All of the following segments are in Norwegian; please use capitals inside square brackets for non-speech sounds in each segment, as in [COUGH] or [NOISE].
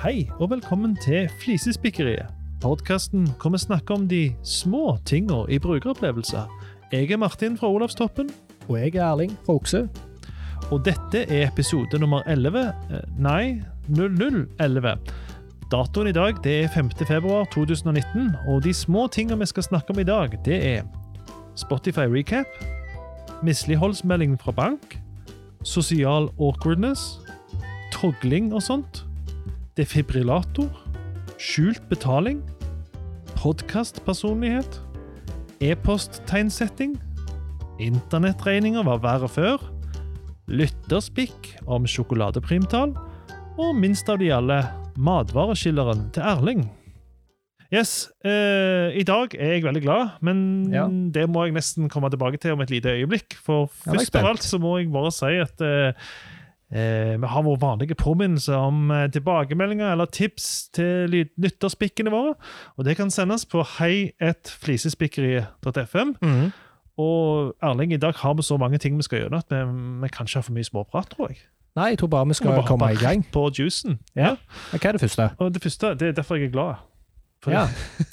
Hei og velkommen til Flisespikkeriet. Podkasten hvor vi snakker om de små tinga i brukeropplevelser. Jeg er Martin fra Olavstoppen, Og jeg er Erling fra Okse. og dette er episode nummer 11. eh, Nei, 0011. Datoen i dag det er 5. februar 2019, og de små tinga vi skal snakke om i dag, det er Spotify recap, misligholdsmelding fra bank, sosial awkwardness, togling og sånt, defibrillator, skjult betaling, podkastpersonlighet, e-posttegnsetting, internettregninger var verre før, lytterspikk om sjokoladeprimtall, og minst av de alle, matvareskilleren til Erling. Yes, eh, I dag er jeg veldig glad, men Ja. det må jeg nesten komme tilbake til om et lite øyeblikk. For først av alt så må jeg bare si at eh, eh, vi har vår vanlige påminnelse om eh, tilbakemeldinger eller tips til ly- lytterspikkene våre. Og det kan sendes på hei1flisespikkeri.fm. Mm. Og Erling, i dag har vi så mange ting vi skal gjøre at vi, vi kan ikke ha for mye småprat, tror jeg. Nei, jeg tror bare vi skal bare komme i gang. På juicen. Ja. Ja. Hva er det første? Og det første, det er derfor jeg er glad. For Ja.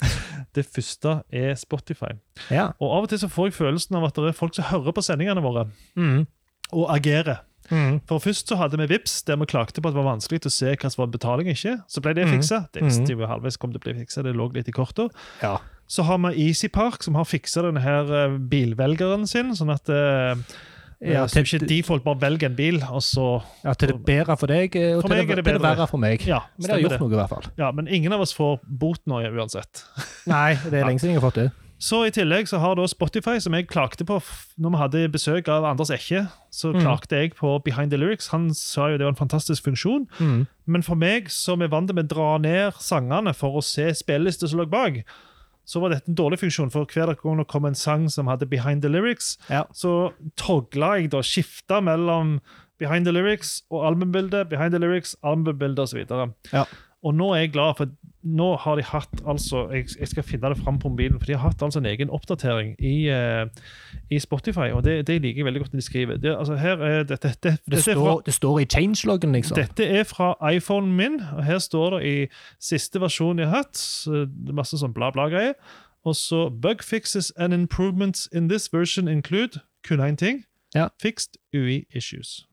[LAUGHS] det første er Spotify. Ja. Og av og til så får jeg følelsen av at det er folk som hører på sendingene våre, Mm. og agerer. Mm. For først så hadde vi Vips, der vi klagde på at det var vanskelig å se hva som var betaling ikke. Så ble det Mhm. fiksa. Det visste jo halvveis kom til å bli fiksa, det lå litt i korta. ja. Så har vi EasyPark, som har fiksa denne her eh, bilvelgeren sin, sånn at eh, Ja, så til, ikke default bare velger en bil, og så ja, til det bedre for deg, eh, og For til meg det, er det til det verre for meg. Ja, Men det har gjort gjort noe, i hvert fall. Ja, Men ingen av oss får bot nå uansett. Nei, det er [LAUGHS] lenge siden jeg har fått det. Så i tillegg så har da Spotify, som jeg klagde på når vi hadde besøk av Anders Ekke, så Mm. klagde jeg på Behind the Lyrics. Han sa jo det var en fantastisk funksjon. Mm. Men for meg, som er vant med å dra ned sangene for å se spillelister som lå bak, så var dette en dårlig funksjon. For hver gang det kom en sang som hadde Behind the Lyrics, Ja. så togla jeg da, skifta mellom Behind the Lyrics og albumbildet, Behind the Lyrics, albumbildet osv. Ja. Og nå er jeg glad, for nå har de hatt altså Jeg, jeg skal finne det fram på mobilen, for de har hatt altså en egen oppdatering i, uh, i Spotify, og det, det liker jeg veldig godt når de skriver. Det, altså her er det, det, Det, dette er fra- står, det står i changeloggen, liksom. dette er fra iPhonen min, og her står det i siste versjon jeg har hatt. Masse sånn bla, bla-greier. Og så Bug fixes and improvements in this version include kun én ting. Ja. Fixed UI issues.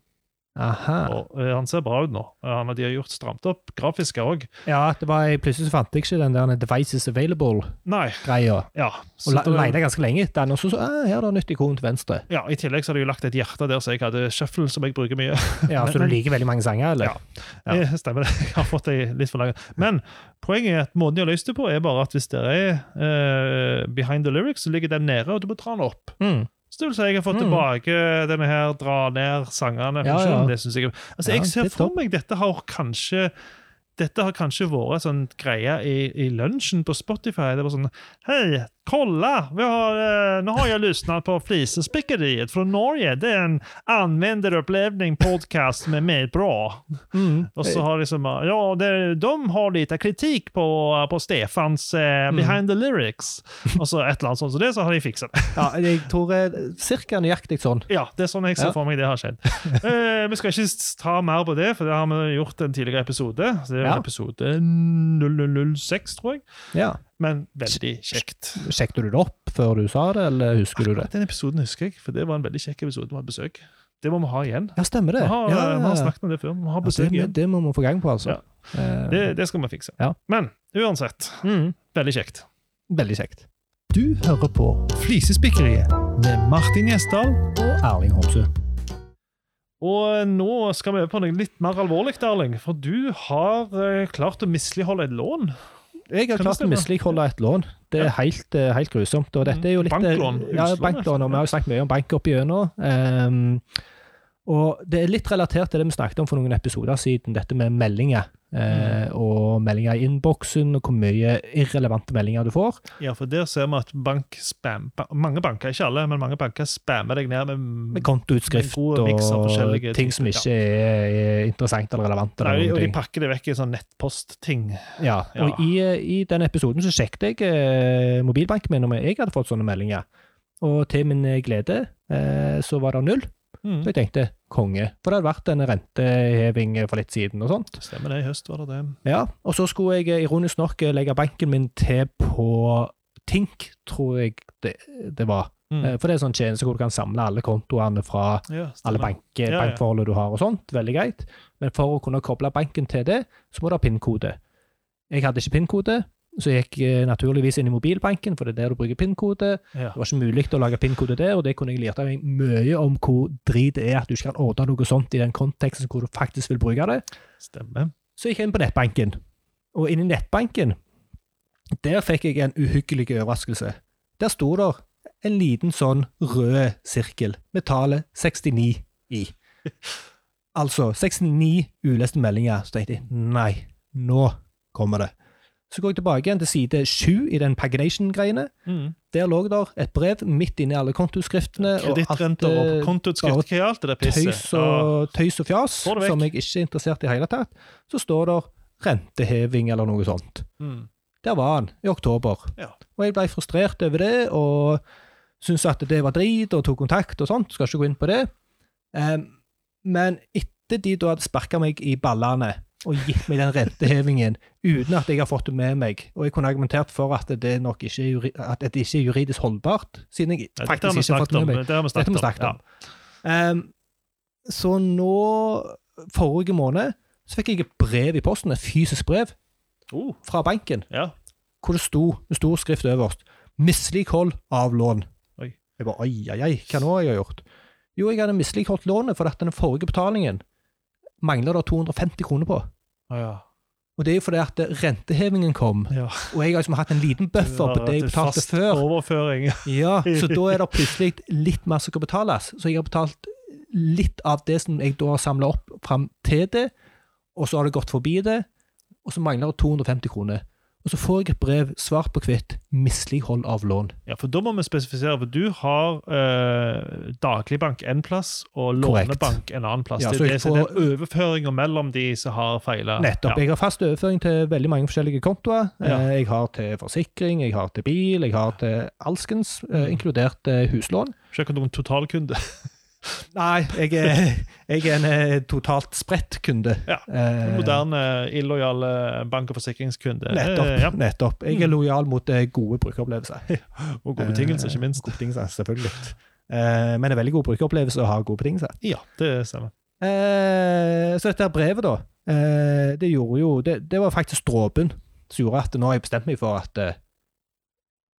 Aha. Og eh, Han ser bra ut nå. Han, de har gjort stramt opp grafiske òg. Ja, det var, plutselig så fant jeg ikke den der 'devices available'-greia. Ja. Og leide ganske lenge etter den, og så så ah, her er det nytt ikon til venstre. ja, I tillegg så har de jo lagt et hjerte der, så jeg hadde shuffle, som jeg bruker mye. [LAUGHS] Ja, Så du liker veldig mange sanger, eller? Ja. Eh, Stemmer det. [LAUGHS] Jeg har fått det litt for langt. Men poenget er at måten de har løst det på, er bare at hvis det er eh, behind the lyrics, så ligger den nede, og du må dra den opp. Mm. Så jeg har fått Mm. tilbake denne her dra ned sangene. Ja, ja. Det synes jeg Altså, Ja, jeg ser er for meg dette har kanskje dette har kanskje vært sånn greie i, i lunsjen på Spotify. Det var sånn Hei, kolla! Vi har, eh, nå har jeg lyssnat på Flisespikkeriet fra Norge. Det er en anvenderopplevning podcast med meg bra. Mm. Og så har liksom Ja, det, de har litt kritikk på, på Stefans eh, Mm. Behind the Lyrics. Og så et eller annet sånt Så det, så har de fiksa. Ja, jeg tror det er cirka nøyaktig sånn. Ja, det er sånn jeg ser for meg det har skjedd. [LAUGHS] Eh, vi skal ikke ta mer på det, for det har vi gjort en tidligere episode. Så det er Ja. episode 006, tror jeg. Ja. Men veldig kjekt. Sjekket du det opp før du sa det, eller husker du det? Den episoden husker jeg, for det var en veldig kjekk episode. Vi hadde besøk. Det må vi ha igjen. Ja, stemmer det. Vi har, ja, vi har snakket om det før. Vi må ha Ja, besøk det, igjen. det må vi få gang på, altså. Ja. Eh, Det, det skal vi fikse. Ja. Men uansett, mm, veldig kjekt. veldig kjekt. Du hører på Flisespikkeriet med Martin Gjesdal. Og Erling Homsø. Og nå skal vi over på noe litt mer alvorlig, Erling. For du har eh, klart å misligholde et lån. Jeg har klart å misligholde et lån. Det er Ja. helt, eh, helt grusomt. Og dette er jo litt Banklån, Ja, banklån. Og vi har jo snakket mye om bank opp igjennom. Um, og det er litt relatert til det vi snakket om for noen episoder siden, dette med meldinger. eh, og meldinger i innboksen, og hvor mye irrelevante meldinger du får. Ja, for der ser vi at bank spam, mange banker, ikke alle, men mange banker spammer deg ned med, Med kontoutskrift med og ting typer, som ikke er, er interessant eller relevant. Eller Nei, og de pakker det vekk i sånn nettpostting. Ja, og i, i den episoden så sjekket jeg eh, mobilbanken min om jeg hadde fått sånne meldinger. Og til min glede eh, så var det null. Mm. Så jeg tenkte, konge. For det hadde vært en renteheving for litt siden og sånt. Stemmer det. I høst var det det. Ja, og så skulle jeg eh, ironisk nok eh, legge banken min til på Tink, tror jeg det, det var. Mm. Eh, For det er sånn tjeneste hvor du kan samle alle kontoene fra Ja, alle bank, Ja, ja. du har og sånt. Veldig greit. Men for å kunne koble banken til det, så må du ha PIN-kode. Jeg hadde ikke PIN-kode, så jeg gikk eh, naturligvis inn i mobilbanken, for det er der du bruker PIN-kode. Ja. Det var ikke mulig å lage PIN-kode der, og det kunne jeg lært meg mye om hvor drit det er at du ikke kan ordne noe sånt i den konteksten hvor du faktisk vil bruke det. Stemmer. Så gikk jeg inn på nettbanken, og inni nettbanken, der fikk jeg en uhyggelig overraskelse. Der sto der en liten sånn rød sirkel med tallet 69 i. Altså 69 uleste meldinger. Så tenkte jeg nei, nå kommer det. Så går jeg tilbake igjen til side 7 i den pagination-greiene. Mm. Der lå der et brev midt inni alle kontoskriftene. og alt, Kredittrenter og eh, kontoutskrift. Hva er alt det der pisset? tøys og, tøys og fjas, som jeg ikke er interessert i i hele tatt, så står der renteheving eller noe sånt. Mm. Der var han, i oktober. Ja. Og jeg ble frustrert over det, og syntes at det var drit, og tok kontakt og sånt. Skal ikke gå inn på det. Um, men etter de da hadde sparka meg i ballene og gitt meg den rentehevingen uten at jeg har fått det med meg, og jeg kunne argumentert for at det nok ikke er, at det ikke er juridisk holdbart, siden jeg Ja, faktisk ikke har fått det med meg. Det har vi snakket snakket om. Ja. Um, så nå, forrige måned, så fikk jeg et brev i posten, et fysisk brev. Oh, fra banken, ja. hvor det sto med stor skrift øverst 'Mislighold av lån'. Oi. Jeg bare oi, oi, oi, hva nå har jeg gjort? Jo, jeg hadde misligholdt lånet for at den forrige betalingen mangler det 250 kroner på. Ja. Og det er jo fordi at rentehevingen kom, ja. og jeg har liksom hatt en liten buffer på det jeg betalte Fast før. overføring. Ja, [LAUGHS] så da er det plutselig litt mer som skal betales. Så jeg har betalt litt av det som jeg da har samla opp fram til det, og så har det gått forbi det, og så mangler det 250 kroner. Og så får jeg et brev svart på hvitt mislighold av lån. Ja, for Da må vi spesifisere, for du har eh, dagligbank en plass og lånebank en annen plass. Ja, det så er jeg det er får- overføringa mellom de som har feila. Nettopp. Jeg har fast overføring til veldig mange forskjellige kontoer. Ja. Eh, Jeg har til forsikring, jeg har til bil, jeg har til alskens, eh, inkludert eh, huslån. Ikke akkurat noen totalkunde. [LAUGHS] Nei, jeg er, jeg er en eh, totalt spredt kunde. Ja, Eh, Moderne, illojal bank- og forsikringskunde. Nettopp. Eh, ja. nettopp. Jeg er lojal mot gode brukeropplevelser. [LAUGHS] Og gode betingelser, ikke minst. Gode betingelser, selvfølgelig. Men det er veldig god brukeropplevelse å ha gode betingelser. Ja, det stemmer. Så dette brevet, da, det gjorde jo det, det var faktisk dråpen som gjorde at nå har jeg bestemt meg for at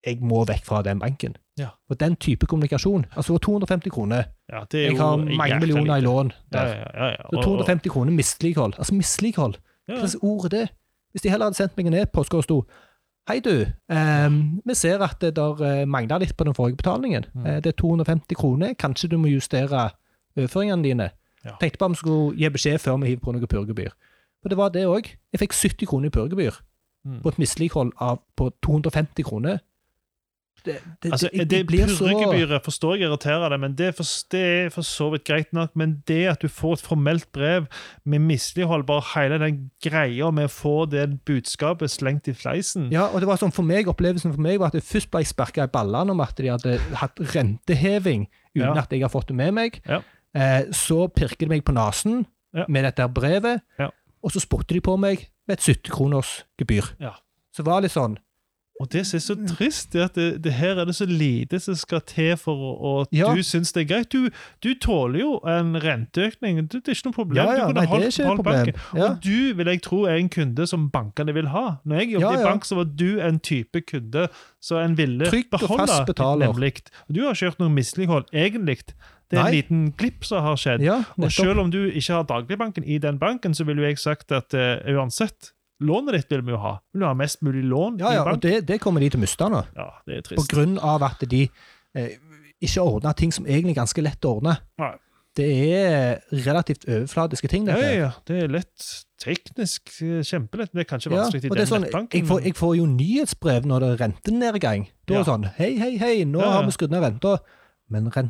jeg må vekk fra den banken. Ja. Og den type kommunikasjon, altså 250 kroner Ja, det Jeg har mange millioner i lån Ja, der. ja, ja, ja. Så 250 kroner mislighold. Altså mislighold. Hva slags ord er det? Hvis de heller hadde sendt meg en e-post hvor det sto Hei, du. ehm, vi ser at det der mangler litt på den forrige betalingen. Mm. Eh, det er 250 kroner. Kanskje du må justere overføringene dine. Tenkte på om vi skulle gi beskjed før vi hiver på noe purgebyr. For det var det òg. Jeg fikk 70 kroner i purgebyr Mm. på et mislighold av på 250 kroner. Det, det, Altså, det, det blir så Purregebyret forstår jeg irriterer deg, men det for, det er for så vidt greit nok. Men det at du får et formelt brev med mislighold, bare hele den greia med å få det budskapet slengt i fleisen Ja, og det var sånn for meg, Opplevelsen for meg var at jeg først ble sparka i ballene om at de hadde hatt renteheving uten Ja. at jeg har fått det med meg. Ja. Eh, så pirker de meg på nesen Ja. med dette brevet, Ja. og så spotter de på meg med et 70 kroners gebyr. Ja. Så det var litt sånn Og det som er så trist, er at det, det her er det så lite som skal til for at Ja. du syns det er greit. Du, du tåler jo en renteøkning. Det, det er ikke noe problem. Ja, ja, du kunne nei, holdt, holdt banken. Og du vil jeg tro er en kunde som bankene vil ha. Når jeg jobbet i bank, så var du en type kunde som en ville og beholde. Nemlig. Du har ikke gjort noe mislighold, egentlig. Det er Nei. en liten glipp som har skjedd. Ja, Og selv om du ikke har dagligbanken i den banken, så ville jeg sagt at uh, uansett, lånet ditt vil vi jo ha. Vil du ha mest mulig lån Ja, i ja, og det, det kommer de til å miste nå. Ja, det er trist. På grunn av at de eh, ikke ordner ting som egentlig er ganske lett å ordne. Nei. Det er relativt overfladiske ting, Ja, dette. ja, ja. Det er lett teknisk eh, kjempelett. men Det er kanskje Ja, vanskelig i det er den sånn, nettbanken. jeg, får, jeg får jo nyhetsbrev når det er rentenedgang. Da er det sånn Hei, hei, hei, nå Ja, ja. har vi skrudd ned renta. Men ja,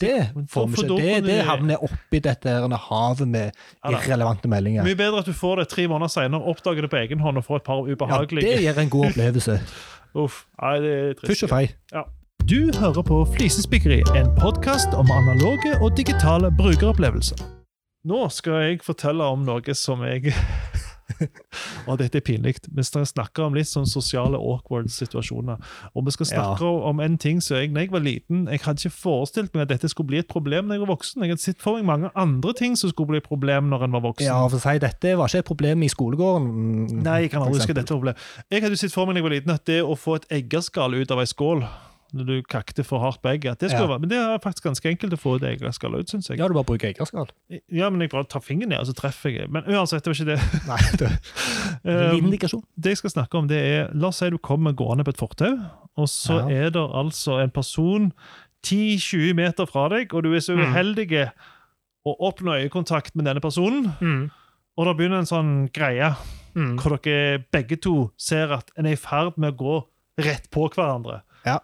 det Men får for- vi for da Det, det de- havner oppi dette her havet med irrelevante meldinger. Mye bedre at du får det tre måneder senere, oppdager det på egen hånd og får et par ubehagelige Ja, det gir en god opplevelse. [LAUGHS] Uff. Nei, det er trist. Fysj og fei. Ja. Du hører på Flisespikkeri, en podkast om analoge og digitale brukeropplevelser. Nå skal jeg fortelle om noe som jeg [LAUGHS] Og dette er pinlig. Vi skal snakke om litt sånn sosiale awkward situasjoner. Og vi skal snakke om en ting som jeg, når jeg var liten, jeg hadde ikke forestilt meg at dette skulle bli et problem når jeg var voksen. Jeg hadde sett for meg mange andre ting som skulle bli et problem når en var voksen. Ja, for å si, Dette var ikke et problem i skolegården. Nei, jeg kan aldri huske dette var et. Jeg hadde sett for meg når jeg var liten at det å få et eggeskall ut av ei skål når du kakte for hardt på egget, det være, men det er faktisk ganske enkelt å få et eggeskall ut, syns jeg. Ja, du bare bruker eggeskall. Ja, men jeg bare tar fingeren ned, og så treffer jeg. Men uansett, det var ikke det. [LAUGHS] Nei, det er en Um, indikasjon. det jeg skal snakke om, det er La oss si du kommer gående på et fortau, og så Ja. er det altså en person 10-20 meter fra deg, og du er så Mm. uheldig å oppnå øyekontakt med denne personen, Mm. og da begynner en sånn greie Mm. hvor dere begge to ser at en er i ferd med å gå rett på hverandre. Ja.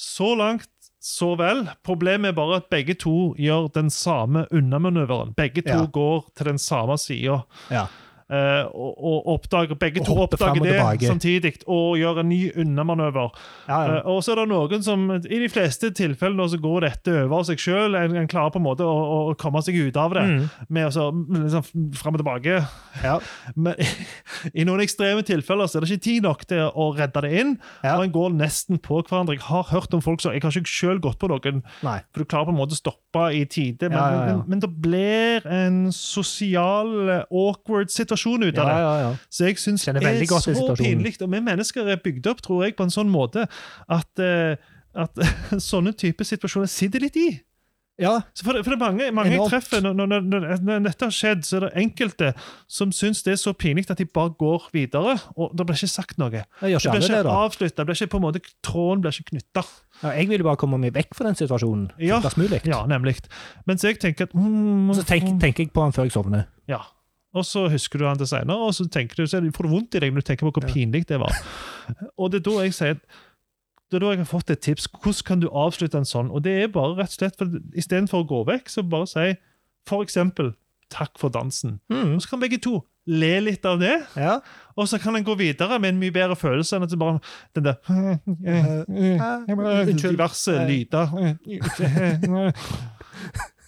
Så langt, så vel. Problemet er bare at begge to gjør den samme unnamanøveren. Begge to Ja. går til den samme sida. Ja. Eh, og, og oppdager, begge to oppdager det samtidig og gjør en ny unnamanøver. Ja, ja. Eh, og så er det noen som I de fleste tilfellene så går dette over seg sjøl. En, en klarer på en måte å, å komme seg ut av det Mm. med å så, liksom, fram og tilbake. Ja. [LAUGHS] Men i noen ekstreme tilfeller så er det ikke tid nok til å redde det inn. Og en går nesten på hverandre. Jeg har hørt om folk som Jeg har ikke sjøl gått på noen, Nei. for du klarer på en måte å stoppe i tide. Men, men, men det blir en sosial, awkward situasjon ut av det. ja, ja. Så jeg syns det er så pinlig. Og vi mennesker er bygd opp, tror jeg, på en sånn måte at, eh, at [LAUGHS] sånne type situasjoner sitter litt i. ja. Så for, det- for det er mange, mange jeg treffer når, når, når, dette har skjedd, så er det enkelte som syns det er så pinlig at de bare går videre. Og det blir ikke sagt noe. Det ikke det, avslutta. Blir ikke måte, tråden blir ikke knytta. Ja, jeg vil bare komme meg vekk fra den situasjonen Ja. Ja, nemlig. Mens jeg tenker at mm, Så tenk, tenker jeg på han før jeg sovner. Ja. Og så husker du han til senere, og så tenker du, så er får du vondt i deg når du tenker på hvor Ja. pinlig det var. Og det er da jeg sier det er da jeg har fått et tips. Hvordan kan du avslutte en sånn? Og det er bare rett og slett, for Istedenfor å gå vekk, så bare si for eksempel 'takk for dansen'. Mm. Og så kan begge to le litt av det, Ja. og så kan en gå videre med en mye bedre følelse enn at det bare den der Unnskyld. Diverse Eh. lyder.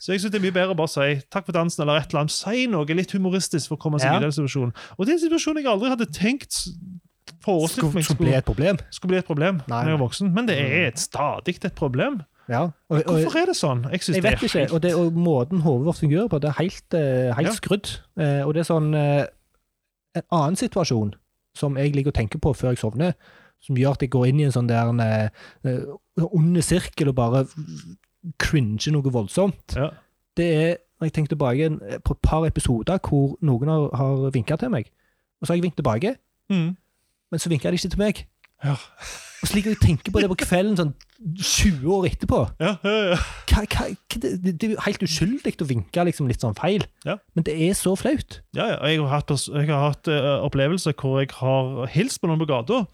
Så jeg synes det er mye bedre å bare si 'takk for dansen' eller et eller annet. Si noe litt humoristisk for å komme seg Ja. videre i situasjonen. Og det er en situasjon jeg aldri hadde tenkt forestilt Skulle, meg skulle bli et problem. skulle bli et problem Nei, når jeg var voksen. Men det er et stadig et problem. Ja. Og, og, Hvorfor er det sånn? Jeg jeg vet ikke. Og, det, og måten hodet vårt fungerer på, det er helt, eh, helt Ja. skrudd. Eh, og det er sånn eh, En annen situasjon som jeg liker å tenke på før jeg sovner, som gjør at jeg går inn i en sånn der eh, ond sirkel og bare cringer noe voldsomt, ja. det er når jeg tenker tilbake eh, på et par episoder hvor noen har, har vinka til meg, og så har jeg vinket tilbake, Mm. men så vinker de ikke til meg. Ja. Og så liker jeg tenker tenke på det på kvelden sånn 20 år etterpå. Ja, ja, ja. hva, hva, det, det det er jo helt uskyldig å vinke liksom litt sånn feil, Ja. men det er så flaut. Ja, ja. Jeg har hatt, jeg har hatt uh, opplevelser hvor jeg har hilst på noen på gata.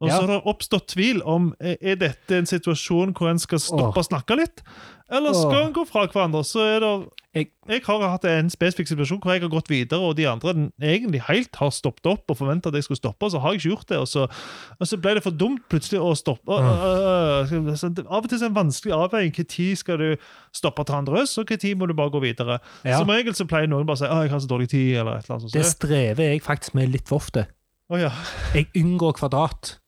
Og så har det oppstått tvil om eh, er dette en situasjon hvor en skal stoppe og snakke litt, eller skal en gå fra hverandre. Så er det Jeg- jeg, har hatt en spesifikk situasjon hvor jeg har gått videre, og de andre egentlig helt har stoppet opp og forventa at jeg skulle stoppe, og så har jeg ikke gjort det. Og så, og så ble det for dumt plutselig å stoppe. Og, og, det, av og til er det en vanskelig avveining. Når skal du stoppe til andre øs, og når må du bare gå videre. Ja. Som regel så pleier noen bare å si at jeg har så dårlig tid, eller et eller annet sånt. Det strever jeg faktisk med litt for ofte. Oh, ja. Jeg unngår kvadrat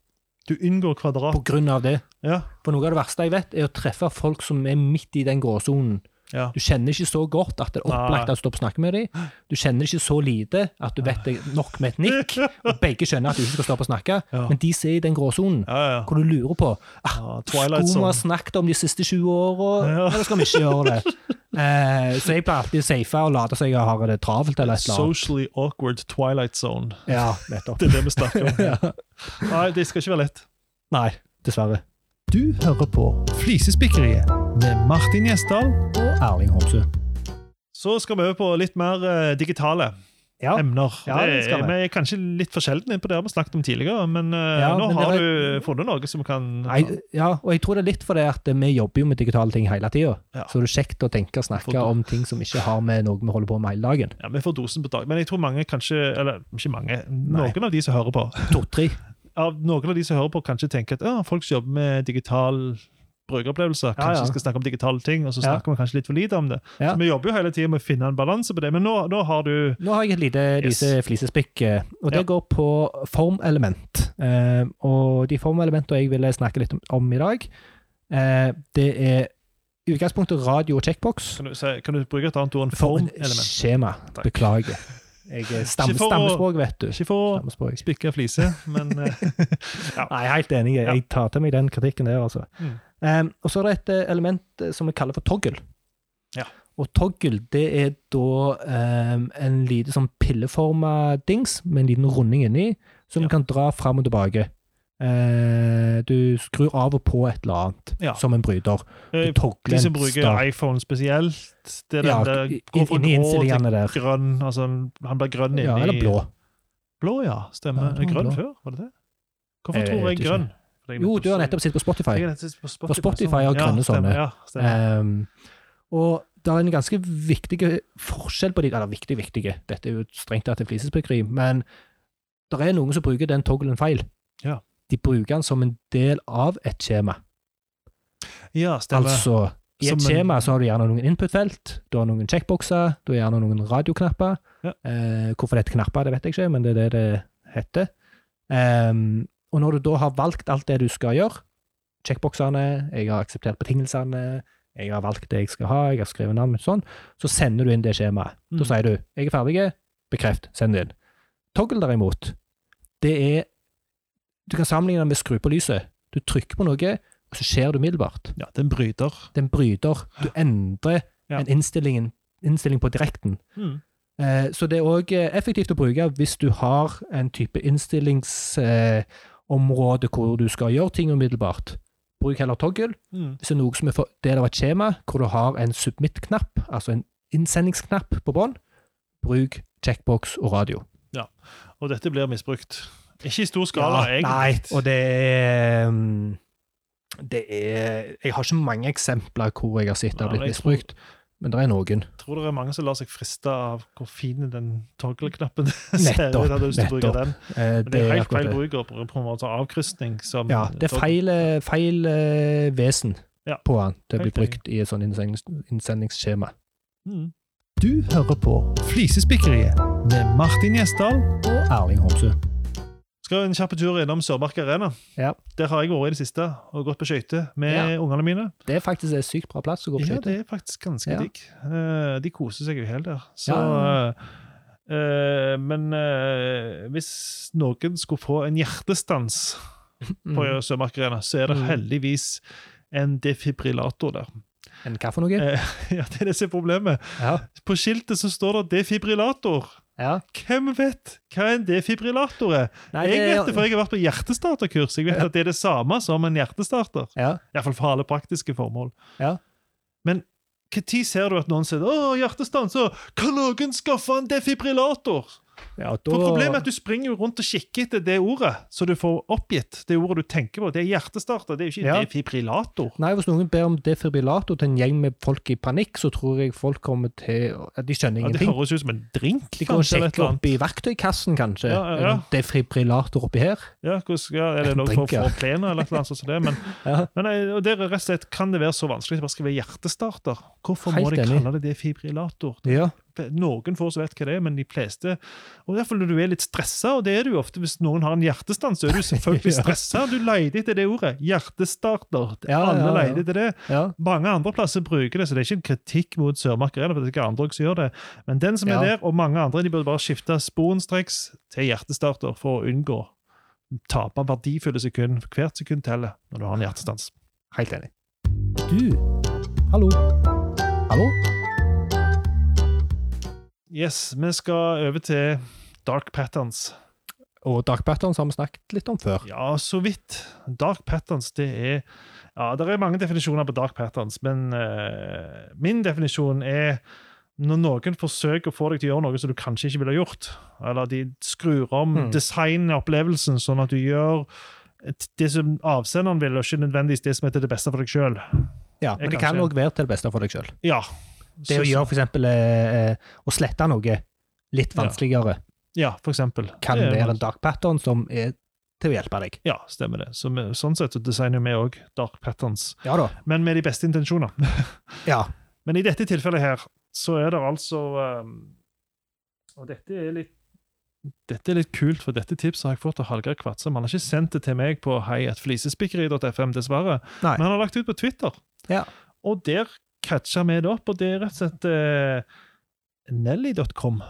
Du unngår kvadrat. på grunn av det. Ja. For noe av det verste jeg vet, er å treffe folk som er midt i den gråsonen. Ja. Du kjenner ikke så godt at det er opplagt at du stopper å snakke med dem. Du kjenner ikke så lite at du vet det nok med et nikk. [LAUGHS] Og begge skjønner at du ikke skal stoppe å snakke, Ja. men de ser i den gråsonen. Ja, ja. Hvor du lurer på ah, ja. Skulle vi ha snakket om de siste 20 åra, eller skal vi ikke gjøre det? [LAUGHS] Eh, så jeg pleier alltid å safe og late som jeg har det travelt eller et eller annet. Socially awkward Twilight Zone. Ja, nettopp. [LAUGHS] Det er det vi snakker om. Nei, det skal ikke være lett. Nei, dessverre. Du hører på Flisespikkeriet med Martin Gjesdal. Og Erling Homsø. Så skal vi over på litt mer eh, digitale Ja. emner. Ja, det skal vi. er kanskje litt for sjeldne på det vi har snakket om tidligere, men eh, Ja, nå men har er, du funnet noe som kan Nei, ja, og jeg tror det er litt fordi at vi jobber jo med digitale ting hele tida. Ja. Så det er kjekt å tenke og snakke om ting som ikke har med noe vi holder på med hele dagen. Ja, Vi får dosen på dag. Men jeg tror mange kanskje Eller ikke mange. Nei. Noen av de som hører på, To-tre. av noen av de som hører på, kanskje tenker at «Å, folk som jobber med digital brukeropplevelse, Ja, kanskje ja. skal snakke om digitale ting, og så Ja. snakker vi kanskje litt for lite om det. Ja. Så vi jobber jo hele tiden med å finne en balanse på det, men nå, nå har du Nå har jeg et lite, Yes. lite flisespikk, eh, og det Ja. går på formelement. Eh, og de formelementene jeg ville snakke litt om, om i dag, eh, det er i utgangspunktet radio og checkbox. Kan du, kan du bruke et annet ord enn formelement? Skjema. Takk. Beklager. Jeg [LAUGHS] stam, stammespråk, vet du. Ikke for å spikke fliser, men eh, [LAUGHS] Ja. Nei, helt enig. Jeg tar til meg den kritikken der, altså. Mm. Um, og så er det et eh, element eh, som vi kaller for toggle. Ja. Og toggle, det er da um, en lite sånn pilleforma dings med en liten runding inni, som Ja. du kan dra fram og tilbake. Uh, du skrur av og på et eller annet, Ja. som en bryter. Eh, de som bruker iPhone spesielt, det er den der går fra grå til grønn, altså han blir grønn inni Ja, eller blå. Blå, ja. Stemmer. Grønn blå. før, var det det? Hvorfor Jeg tror jeg grønn? ikke. For Jo, du har nettopp sittet på Spotify. På Spotify, Spotify har grønne ja, sånne. Ja. Um, og det er en ganske viktig forskjell på de Eller viktig, viktige, dette er jo strengt tatt et flisespikkeri, men det er noen som bruker den toggelen feil. Ja. De bruker den som en del av et skjema. ja, stemmer. Altså, i et en- skjema så har du gjerne noen input-felt, du har noen checkboxer, du har gjerne noen radioknapper. Ja. Eh, hvorfor det heter knapper, det vet jeg ikke, men det er det det heter. Um, og når du da har valgt alt det du skal gjøre, checkboxene, jeg har akseptert betingelsene, jeg har valgt det jeg skal ha, jeg har skrevet navnet mitt sånn, så sender du inn det skjemaet. Mm. Da sier du 'jeg er ferdig', bekreft, send det inn. Toggle derimot, det er Du kan sammenligne det med skru på lyset. Du trykker på noe, og så skjer det umiddelbart. Ja, den bryter. Den bryter. Du endrer Ja. en innstilling, innstilling på direkten. Mm. Eh, så det er òg effektivt å bruke hvis du har en type innstillings... eh, hvor du skal gjøre ting umiddelbart. Bruk heller toggle. Mm. Hvis det er noe som er for- del av et skjema, hvor du har en submit-knapp, altså en innsendingsknapp på bånn, bruk checkbox og radio. Ja, Og dette blir misbrukt. Ikke i stor skala, egentlig. Nei, og det er um, Det er Jeg har ikke mange eksempler hvor jeg har sett det har blitt misbrukt, men det er noen. Jeg tror det er mange som lar seg friste av hvor fin den toggle-knappen [LAUGHS] ser ut. Hadde lyst til å bruke nettopp. den. Eh, Men det er helt feil det. bruk å på en måte avkrysning. Som Ja, det er feil, eh, feil uh, vesen Ja. på den til å bli brukt i et sånt innsendings, innsendingsskjema. Mm. Du hører på Flisespikkeriet med Martin Gjesdal. Og Erling Homsø. Skal en kjapp tur innom Sørmark Arena. Ja. Der har jeg vært i det siste og gått på skøyter med Ja. ungene mine. Det er faktisk en sykt bra plass å gå på Ja, det er faktisk ganske Ja. digg. Eh, de koser seg jo helt der. Så eh, eh, Men hvis noen skulle få en hjertestans [LAUGHS] på Mm. Sørmark Arena, så er det Mm. heldigvis en defibrillator der. En hva for noe? [LAUGHS] Ja, det er det som er problemet. Ja. På skiltet så står det defibrillator. Ja. Hvem vet hva en defibrillator er? Nei, jeg vet det, for jeg har vært på hjertestarterkurs. Jeg vet Ja. at det er det samme som en hjertestarter. Ja. Iallfall for alle praktiske formål. Ja. Men når ser du at noen sier 'Å, hjertestans', så kan noen skaffe en defibrillator? Ja da, For Problemet er at du springer rundt og kikker etter det ordet, så du får oppgitt det ordet du tenker på. Det er hjertestarter, det er jo ikke Ja. defibrillator. Nei, Hvis noen ber om defibrillator til en gjeng med folk i panikk, så tror jeg folk kommer til De skjønner ingenting. Ja, det høres ut som en drink. De kan sjekke i verktøykassen, kanskje. Ja, ja, en Defibrillator oppi her. Ja, er det noe for, å få for plenen eller noe sånt som det? Men, [LAUGHS] Ja. men eh, og det rett og slett, kan det være så vanskelig at det bare skal være hjertestarter? Hvorfor må de kalle det defibrillator? Ja. Noen få som vet hva det er, men de fleste Og fall når du er litt stressa, og det er du ofte hvis noen har en hjertestans, så er du selvfølgelig [LAUGHS] stressa. Du leter etter det ordet. Hjertestarter. Ja, Alle ja, leter etter det. ja. Mange andre plasser bruker det, så det er ikke en kritikk mot Sørmark for det er ikke andre som gjør det. Men den som er der, og mange andre, de burde bare skifte sporenstreks til hjertestarter for å unngå tape verdifulle sekund. Hvert sekund teller når du har en hjertestans. Helt enig. Du, hallo. Hallo? Yes, vi skal over til dark patterns. Og Dark Patterns har vi snakket litt om før. Ja, så vidt. Dark patterns, det er Ja, det er mange definisjoner på dark patterns, men uh, min definisjon er når noen forsøker å få deg til å gjøre noe som du kanskje ikke ville ha gjort, eller de skrur om Hmm. designer opplevelsen sånn at du gjør det som avsenderen vil, og ikke nødvendigvis det som er til det beste for deg sjøl. Ja, Men det kan òg være til det beste for deg sjøl. Ja. Det å gjøre for eksempel eh, å slette noe litt vanskeligere Ja, for eksempel. kan Det være en dark pattern som er til å hjelpe deg. Ja, stemmer det. Så vi, sånn sett så designer vi òg dark patterns, Ja da. men med de beste intensjoner. [LAUGHS] Ja. Men i dette tilfellet her, så er det altså um, Og dette er litt dette er litt kult, for dette tipset har jeg fått av Hallgeir Kvatsem. Han har ikke sendt det til meg på heiatflisespikkeri.fm, dessverre. Nei. Men han har lagt det ut på Twitter. Ja. Og der catcha vi det opp, og det er rett og slett eh, Nelly.com.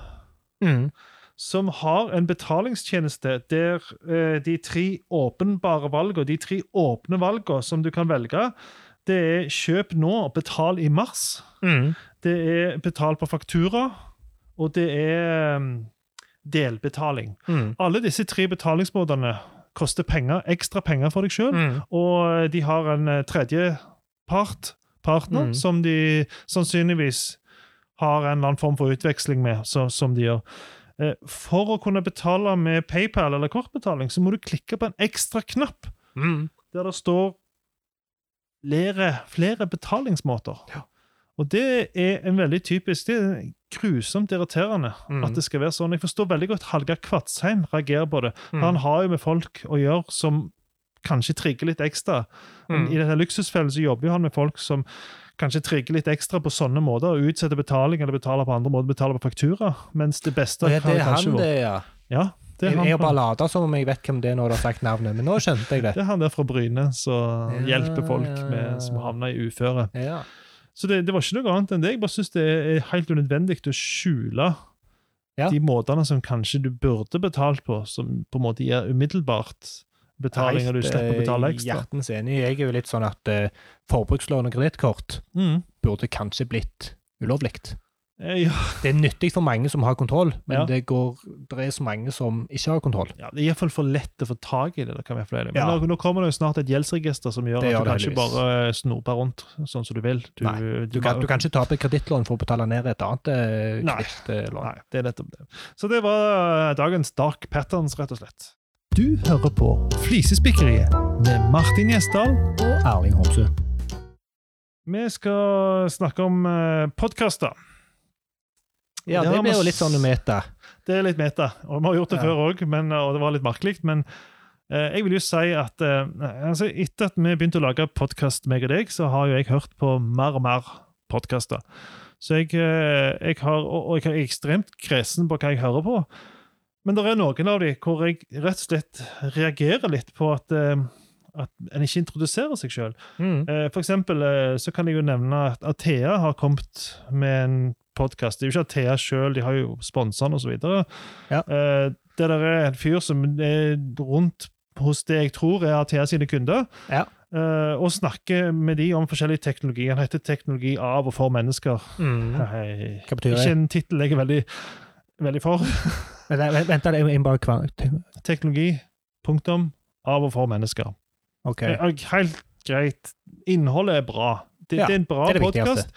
Mm. som har en betalingstjeneste der eh, de tre åpenbare valgene, de tre åpne valgene som du kan velge, det er kjøp nå og betal i mars. Mm. Det er betal på faktura, og det er um, delbetaling. Mm. Alle disse tre betalingsmåtene koster penger, ekstra penger for deg sjøl, Mm. og de har en tredje tredjepart, partner, Mm. som de sannsynligvis har en eller annen form for utveksling med, så, som de gjør. Eh, For å kunne betale med PayPal eller kortbetaling, så må du klikke på en ekstra knapp Mm. der det står flere, flere betalingsmåter. Ja. Og det er en veldig typisk Det er grusomt irriterende Mm. at det skal være sånn. Jeg forstår veldig godt Hallgeir Kvatsheim reagerer på det. Mm. Han har jo med folk å gjøre som kanskje trigger litt ekstra. Mm. I dette luksusfellen så jobber han med folk som kanskje trigger litt ekstra på sånne måter, og utsetter betaling eller betaler på andre måter, betaler på faktura, mens det beste ja, det er kanskje han, det, ja. Ja, det er han, jeg har bare lata som om jeg vet hvem det er når du har sagt navnet, men nå skjønte jeg det. det er han der fra Bryne som Ja, hjelper folk med, som havner i uføre. Ja. Så det, det var ikke noe annet enn det. Jeg bare syns det er helt unødvendig å skjule Ja. de måtene som kanskje du burde betalt på, som på en måte gir umiddelbart betaling, og du slipper å betale eh, ekstra. Hjertens enig. Jeg er jo litt sånn at uh, forbrukslån og kredittkort Mm. burde kanskje blitt ulovlig. Eh, Ja, Det er nyttig for mange som har kontroll, men Ja. det, går, det er så mange som ikke har kontroll. ja, det er iallfall for lett å få tak i det. det kan være flere. Men Ja. nå, nå kommer det jo snart et gjeldsregister som gjør Det at du kan ikke bare snope rundt sånn som du vil. Du, Nei, Du kan, du kan ikke ta opp et kredittlån for å betale ned et annet kredittlån. Nei. Nei, det er nettopp det. Så det var eh, dagens Dark Patterns, rett og slett. Du hører på Flisespikkeriet med Martin Gjesdal. Og Erling Homsø. Vi skal snakke om uh, podkaster. Ja, Det blir jo litt sånn meta. Det er litt meta. Og vi har gjort det Ja. før òg, og det var litt merkelig. Men eh, jeg vil jo si at eh, altså, etter at vi begynte å lage podkast, meg og deg, så har jo jeg hørt på mer og mer podkaster. Så jeg, eh, jeg har, og, og jeg er ekstremt kresen på hva jeg hører på. Men det er noen av de hvor jeg rett og slett reagerer litt på at, eh, at en ikke introduserer seg sjøl. Mm. Eh, For eksempel eh, så kan jeg jo nevne at Athea har kommet med en podkast. Det er jo ikke Athea sjøl, de har jo sponsa den osv. Ja. Det der er en fyr som er rundt hos det jeg tror er Athea sine kunder, Ja. og snakker med de om forskjellig teknologi. Han heter 'Teknologi av og for mennesker'. Mm. Hva betyr Ikke en tittel jeg er veldig, veldig for. Vent, jeg må bare kva- Teknologi, punktum, av og for mennesker. Ok. Eh, Helt greit. Innholdet er bra. Det, Ja, det er en bra det er det podkast.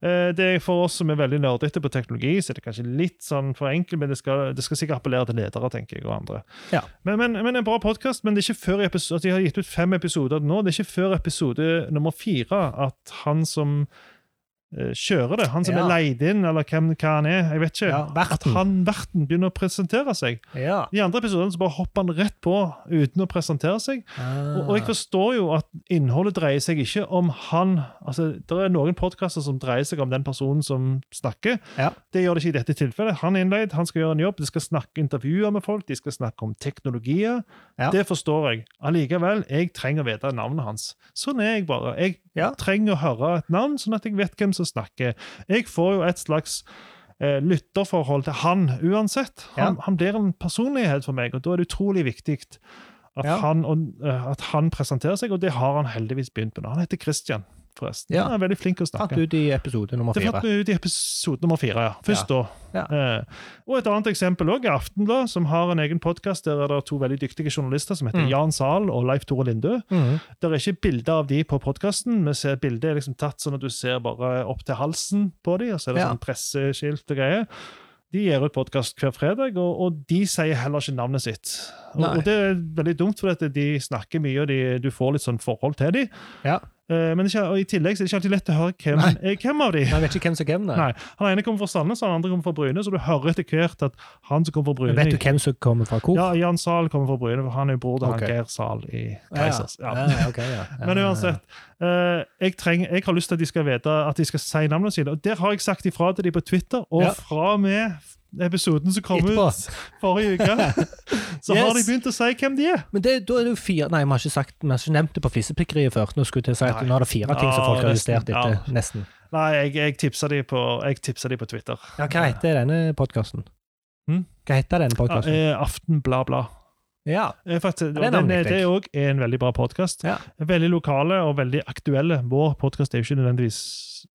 Det er for oss som er veldig nerdete på teknologi, så er det kanskje litt sånn for enkelt, men det skal, det skal sikkert appellere til ledere, tenker jeg, og andre. Ja. Men, men, men en bra podkast. Men det er ikke før episode, at de har gitt ut fem episoder nå. Det er ikke før episode nummer fire at han som eh, kjører det, han som Ja. er leid inn, eller hvem, hva han er, jeg vet ikke, Ja, at han verten begynner å presentere seg. Ja. I andre episoden så bare hopper han rett på uten å presentere seg. Og, og jeg forstår jo at innholdet dreier seg ikke om han altså Det er noen podkaster som dreier seg om den personen som snakker. Ja. Det gjør det ikke i dette tilfellet. Han er innleid, han skal gjøre en jobb, de skal snakke intervjuer med folk, de skal snakke om teknologier. Det forstår jeg. Allikevel, jeg trenger å vite navnet hans. Sånn er jeg bare. Jeg Ja. trenger å høre et navn, sånn at jeg vet hvem som snakker. Jeg får jo et slags eh, lytterforhold til han uansett. Han, han blir en personlighet for meg, og da er det utrolig viktig at, Ja. han, og, eh, at han presenterer seg, og det har han heldigvis begynt med. Han heter Christian, forresten. Ja. Han er veldig flink til å Fant snakke. ut i episode nummer Det fatt fant vi ut i episode nummer fire, ja. Først da. Ja. Eh, og et annet eksempel òg, Aftenblad, som har en egen podkast. Der er det to veldig dyktige journalister som heter Mm. Jan Zahl og Leif Tore Lindø. Mm. Det er ikke bilder av de på podkasten. Bildet er liksom tatt sånn at du ser bare opp til halsen på de, og så er det Ja. sånn presseskilt og greier. De gir ut podkast hver fredag, og, og de sier heller ikke navnet sitt. Og, og Det er veldig dumt, for at de snakker mye, og de, du får litt sånn forhold til dem. Ja. Eh, men ikke, og i tillegg så er det ikke alltid lett å høre hvem Nei. er hvem av de. Jeg vet ikke hvem som hvem. Nei. Nei, Han ene kommer fra Sandnes, han andre kommer fra Bryne, så du hører etter hvert at han som kommer fra Bryne Men Vet du hvem som kommer fra hvor? Ja, Jan Zahl kommer fra Bryne, for han er jo bror til okay. han Geir Zahl i Keisers. Ja. Ja, okay, ja. [LAUGHS] Men uansett, eh, jeg, trenger, jeg har lyst til at de skal vite at de skal si navnene sine. Og der har jeg sagt ifra til de på Twitter, og Ja. fra og med episoden som kom Etterpå. ut forrige uke, [LAUGHS] så har de begynt å si hvem de er. Men det, da er det jo fire Nei, vi har ikke, sagt, vi har ikke nevnt det på fissepikkeriet før. Nå skulle jeg si at nå er det fire ting som folk har justert etter. ja. Nesten. Nei, jeg, jeg tipsa de på, jeg tipsa de på Twitter. Ja, hva heter denne podkasten? Hm? Hva heter denne Ja, podkasten? eh, Aften bla, bla. Ja. Eh, Ja, det er den, det er òg en veldig bra podkast. Ja. Veldig lokale og veldig aktuelle. Vår podkast er jo ikke nødvendigvis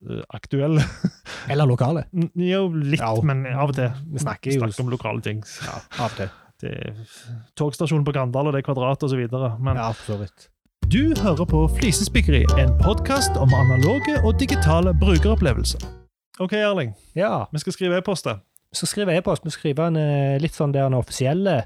eh, aktuell. [LAUGHS] Eller lokale. Jo, litt, Ja. men av og til. Vi snakker snakker om lokale ting. ja, av og til. [LAUGHS] Det er togstasjonen på Grandal, og det kvadratet osv. Men Ja, for vidt. du hører på Flisespikkeri, en podkast om analoge og digitale brukeropplevelser. OK, Erling. Ja. Vi skal skrive e-post. Vi skal skrive e-post. Vi skal skrive en eh, litt sånn der en offisielle,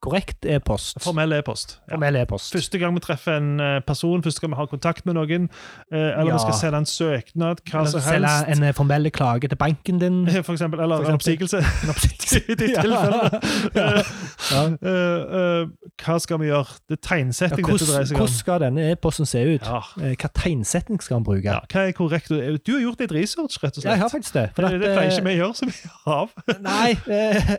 korrekt e-post. Formell e-post. Ja. Formell e-post. Første gang vi treffer en eh, person, første gang vi har kontakt med noen, eh, eller Ja. vi skal sende en søknad, hva Eller som Selge en eh, formell klage til banken din. [LAUGHS] For eksempel, eller For en eksempel. [LAUGHS] En oppsigelse. [LAUGHS] I de Ja. tilfellene. Ja. Hva skal vi gjøre? Det er tegnsetting dette dreier hvordan, seg om. hvordan skal denne e-posten se ut? Hva tegnsetting skal han bruke? Ja, hva er korrekt? Du har gjort litt research, rett og Ja, jeg har faktisk det. Det, det pleier ikke vi å gjøre så mye av. Nei,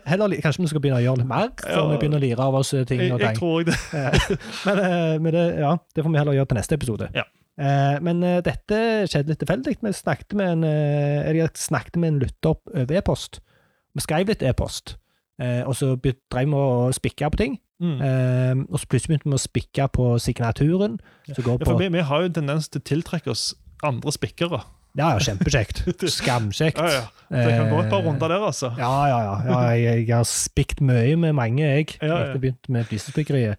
heller, kanskje vi skal begynne å gjøre litt mer før vi begynner å lire av oss eh, ting og og jeg tang. tror det. Eh, Men, eh, men det, ja, det får vi heller gjøre til neste episode. Ja. Eh, Men eh, dette skjedde litt tilfeldig. Vi snakket med en, eh, jeg snakket med en lytter over e-post. Vi skrev litt e-post, eh, og så drev vi og spikka på ting. Mm. Eh, Og så plutselig begynte vi å spikke på signaturen. Ja, for vi, vi har jo en tendens til å tiltrekke oss andre spikkere. Ja, ja, kjempekjekt. [LAUGHS] Skamkjekt. Ja, ja. Det kan gå et par Eh, runder der, altså. Ja, ja, ja. ja jeg, jeg har spikt mye med mange, jeg. Ja, ja. Etter begynt med flisespikkeriet.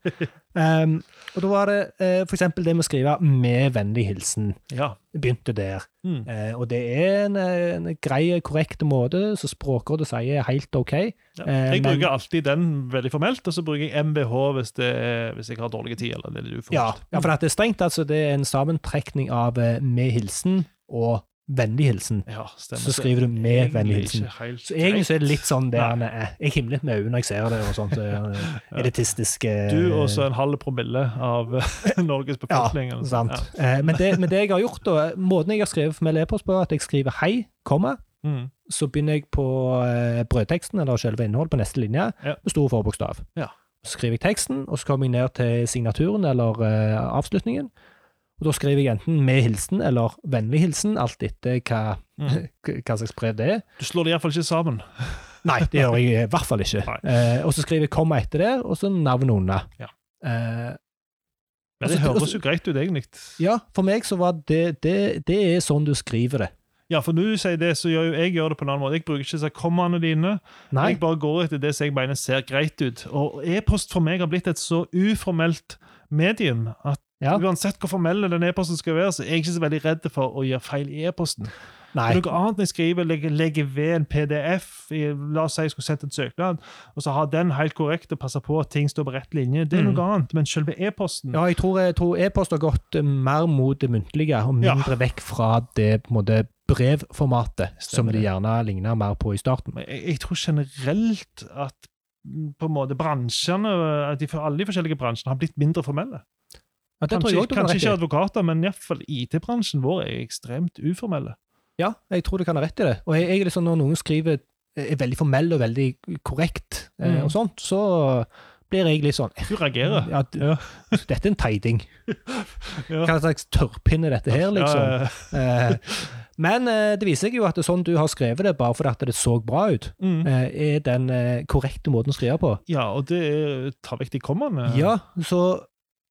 um, og da var det uh, for eksempel det med å skrive 'med vennlig hilsen'. Ja. Begynte der. Mm. Uh, og det er en, eh, en grei, korrekt måte, så Språkrådet sier er helt OK. Ja. Eh, Jeg men- bruker alltid den veldig formelt, og så bruker jeg MBH hvis, det er, hvis jeg har dårlig tid. eller det er Ja, ja, for det er strengt altså, det er en sammentrekning av eh, 'med hilsen' og 'vennlig hilsen'. Ja. Så skriver du med vennlig hilsen. Så egentlig så er det litt sånn det han er. Jeg himler litt med øynene når jeg ser det, og sånt. eh, [LAUGHS] Elitistiske Du og så en halv promille av eh, [LAUGHS] Norges befolkning. eller sånn. Sant. Ja. men, det, men det jeg har gjort, da, måten jeg har skrevet for e-post på, at jeg skriver 'hei', komma, Mm. så begynner jeg på eh, brødteksten, eller selve innholdet på neste linje, Ja. med stor forbokstav. Ja. Så skriver jeg teksten, og så kommer jeg ned til signaturen, eller eh, avslutningen. Og da skriver jeg enten 'med hilsen' eller 'vennlig hilsen', alt etter hva, Mm. [LAUGHS] hva slags brev det er. Du slår det iallfall ikke sammen. [LAUGHS] Nei, det gjør jeg i hvert fall ikke. Eh, og så skriver jeg 'komma' etter det, og så navnet under. Ja. Eh, Men Altså, det du- høres jo greit ut, egentlig. ja, for meg så var det, det Det er sånn du skriver det. Ja, for når du sier det, så gjør jo jeg gjør det på en annen måte. Jeg bruker ikke disse kommaene dine. Nei. Jeg bare går etter det som jeg mener ser greit ut. Og e-post for meg har blitt et så uformelt medium at Ja. uansett hvor formell den e-posten skal være, så er jeg ikke så veldig redd for å gjøre feil i e-posten. Nei. Noe annet jeg skriver, legger, legger ved en PDF i, La oss si jeg skulle sendt en søknad, og så ha den helt korrekt og passe på at ting står på rett linje. Det er Mm. noe annet. Men selve e-posten Ja, jeg tror, e-post har gått eh, mer mot det muntlige, og Ja. mindre vekk fra det på en måte, brevformatet som Stemmer de det. gjerne ligner mer på i starten. jeg, jeg tror generelt at på en måte bransjene, at de, alle de forskjellige bransjene har blitt mindre formelle. Kanskje, kanskje ikke i. advokater, men iallfall IT-bransjen vår er ekstremt uformelle. Ja, jeg tror du kan ha rett i det. Og jeg, jeg sånn når noen skriver er veldig formell og veldig korrekt, eh, Mm. og sånt, så blir jeg litt sånn Du reagerer. ja, Ja. Dette er en teiding. [LAUGHS] Ja. Hva slags tørrpinne dette her, liksom? Eh, Men eh, det viser seg jo at det er sånn du har skrevet det, bare fordi det så bra ut. Mm. eh, er den eh, korrekte måten å skrive på. ja, og det tar vekk de kommaene. Ja, så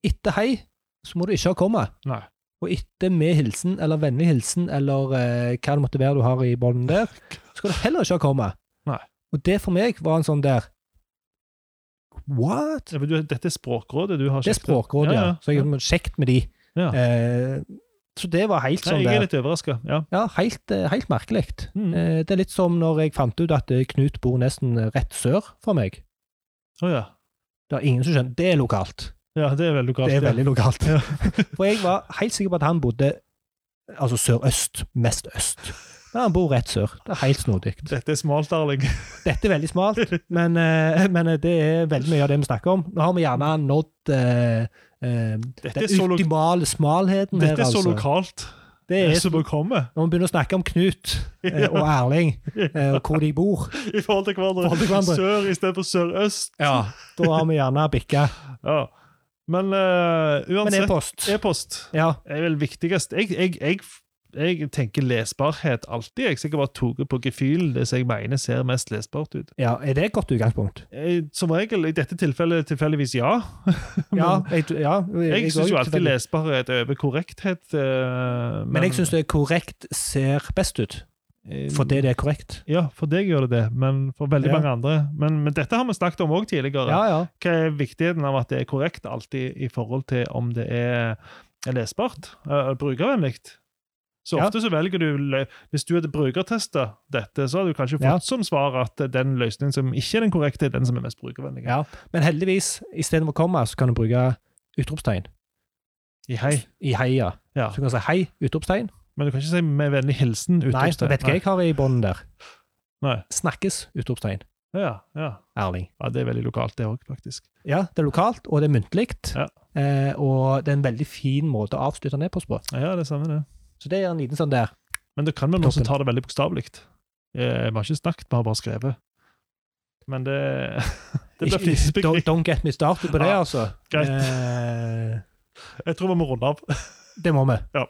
etter hei, så må du ikke ha kommet. Nei. Og etter med hilsen, eller vennlig hilsen, eller eh, hva det måtte være du har i bånden der, [LAUGHS] skal du heller ikke ha kommet. Nei. Og det for meg var en sånn der What? Ja, men du, dette er Språkrådet du har Det er sjekket? Språkrådet, ja. Ja, Så jeg har sjekket med de. Ja. Eh, så det var helt Nei, sånn jeg er litt overraska. Ja. Ja, helt, eh, helt merkelig. Mm. Eh, det er litt som når jeg fant ut at eh, Knut bor nesten rett sør for meg. Å ja. Det er ingen som skjønner. Det er lokalt. Ja, det er veldig lokalt. Det er veldig lokalt. Ja. [LAUGHS] For jeg var helt sikker på at han bodde altså sørøst, mest øst. Men han bor rett sør. Det er helt snodig. Dette er smalt, darling. [LAUGHS] Dette er veldig smalt, men, eh, men det er veldig mye av det vi snakker om. Nå har vi gjerne nådd uh, uh, den optimale smalheten her, dette er så altså. lokalt Det er som å kommer. Når vi begynner å snakke om Knut [LAUGHS] eh, og Erling, eh, og hvor de bor, I forhold til hverandre. forhold til hverandre. Sør i stedet for sørøst. da har vi gjerne bikka. Ja. Men uh, uansett, e-post. e-post Ja. er vel viktigst. Jeg, jeg, jeg, jeg tenker lesbarhet alltid. Jeg sikkert bare tatt på gefühl, det som jeg mener ser mest lesbart ut. ja, er det et godt utgangspunkt? Jeg, som regel, i dette tilfellet tilfeldigvis ja. [LAUGHS] Ja, jeg, ja, jeg syns jo alltid lesbarhet over korrekthet. Uh, Men jeg syns det korrekt ser best ut, eh, det, det er korrekt. Ja, for deg gjør det det, men for veldig Ja. mange andre. Men, men dette har vi snakket om òg tidligere. Ja, ja. Hva er viktigheten av at det er korrekt alltid i forhold til om det er, lesbart? Uh, brukervennlig? Så ofte så velger du Hvis du hadde brukertesta dette, så hadde du kanskje fått som svar at den løsningen som ikke er den korrekte, er den som er mest brukervennlig. ja. Men heldigvis, istedenfor komma, så kan du bruke utropstegn. I hei. I hei, Ja. Så du kan si hei, utropstegn. Men du kan ikke si med vennlig hilsen. Nei, utropstegn. vet du hva jeg har i bånden der? Nei. Snakkes, utropstegn. Ja, ja. Erling. ja, det er veldig lokalt, det òg, faktisk. Ja, det er lokalt, og det er muntlig. Ja. Eh, og det er en veldig fin måte å avslutte en e-post på. Ja, det samme det. Så det er en liten sånn der. Men det kan være noen som tar det veldig bokstavelig. Eh, Vi har ikke snakket, vi har bare skrevet. Men det [LAUGHS] Det blir Ikke- fisepikk. Don't, don't get me started på det, Ja, altså. greit. Eh, Jeg tror vi må runde av. det må vi. Ja.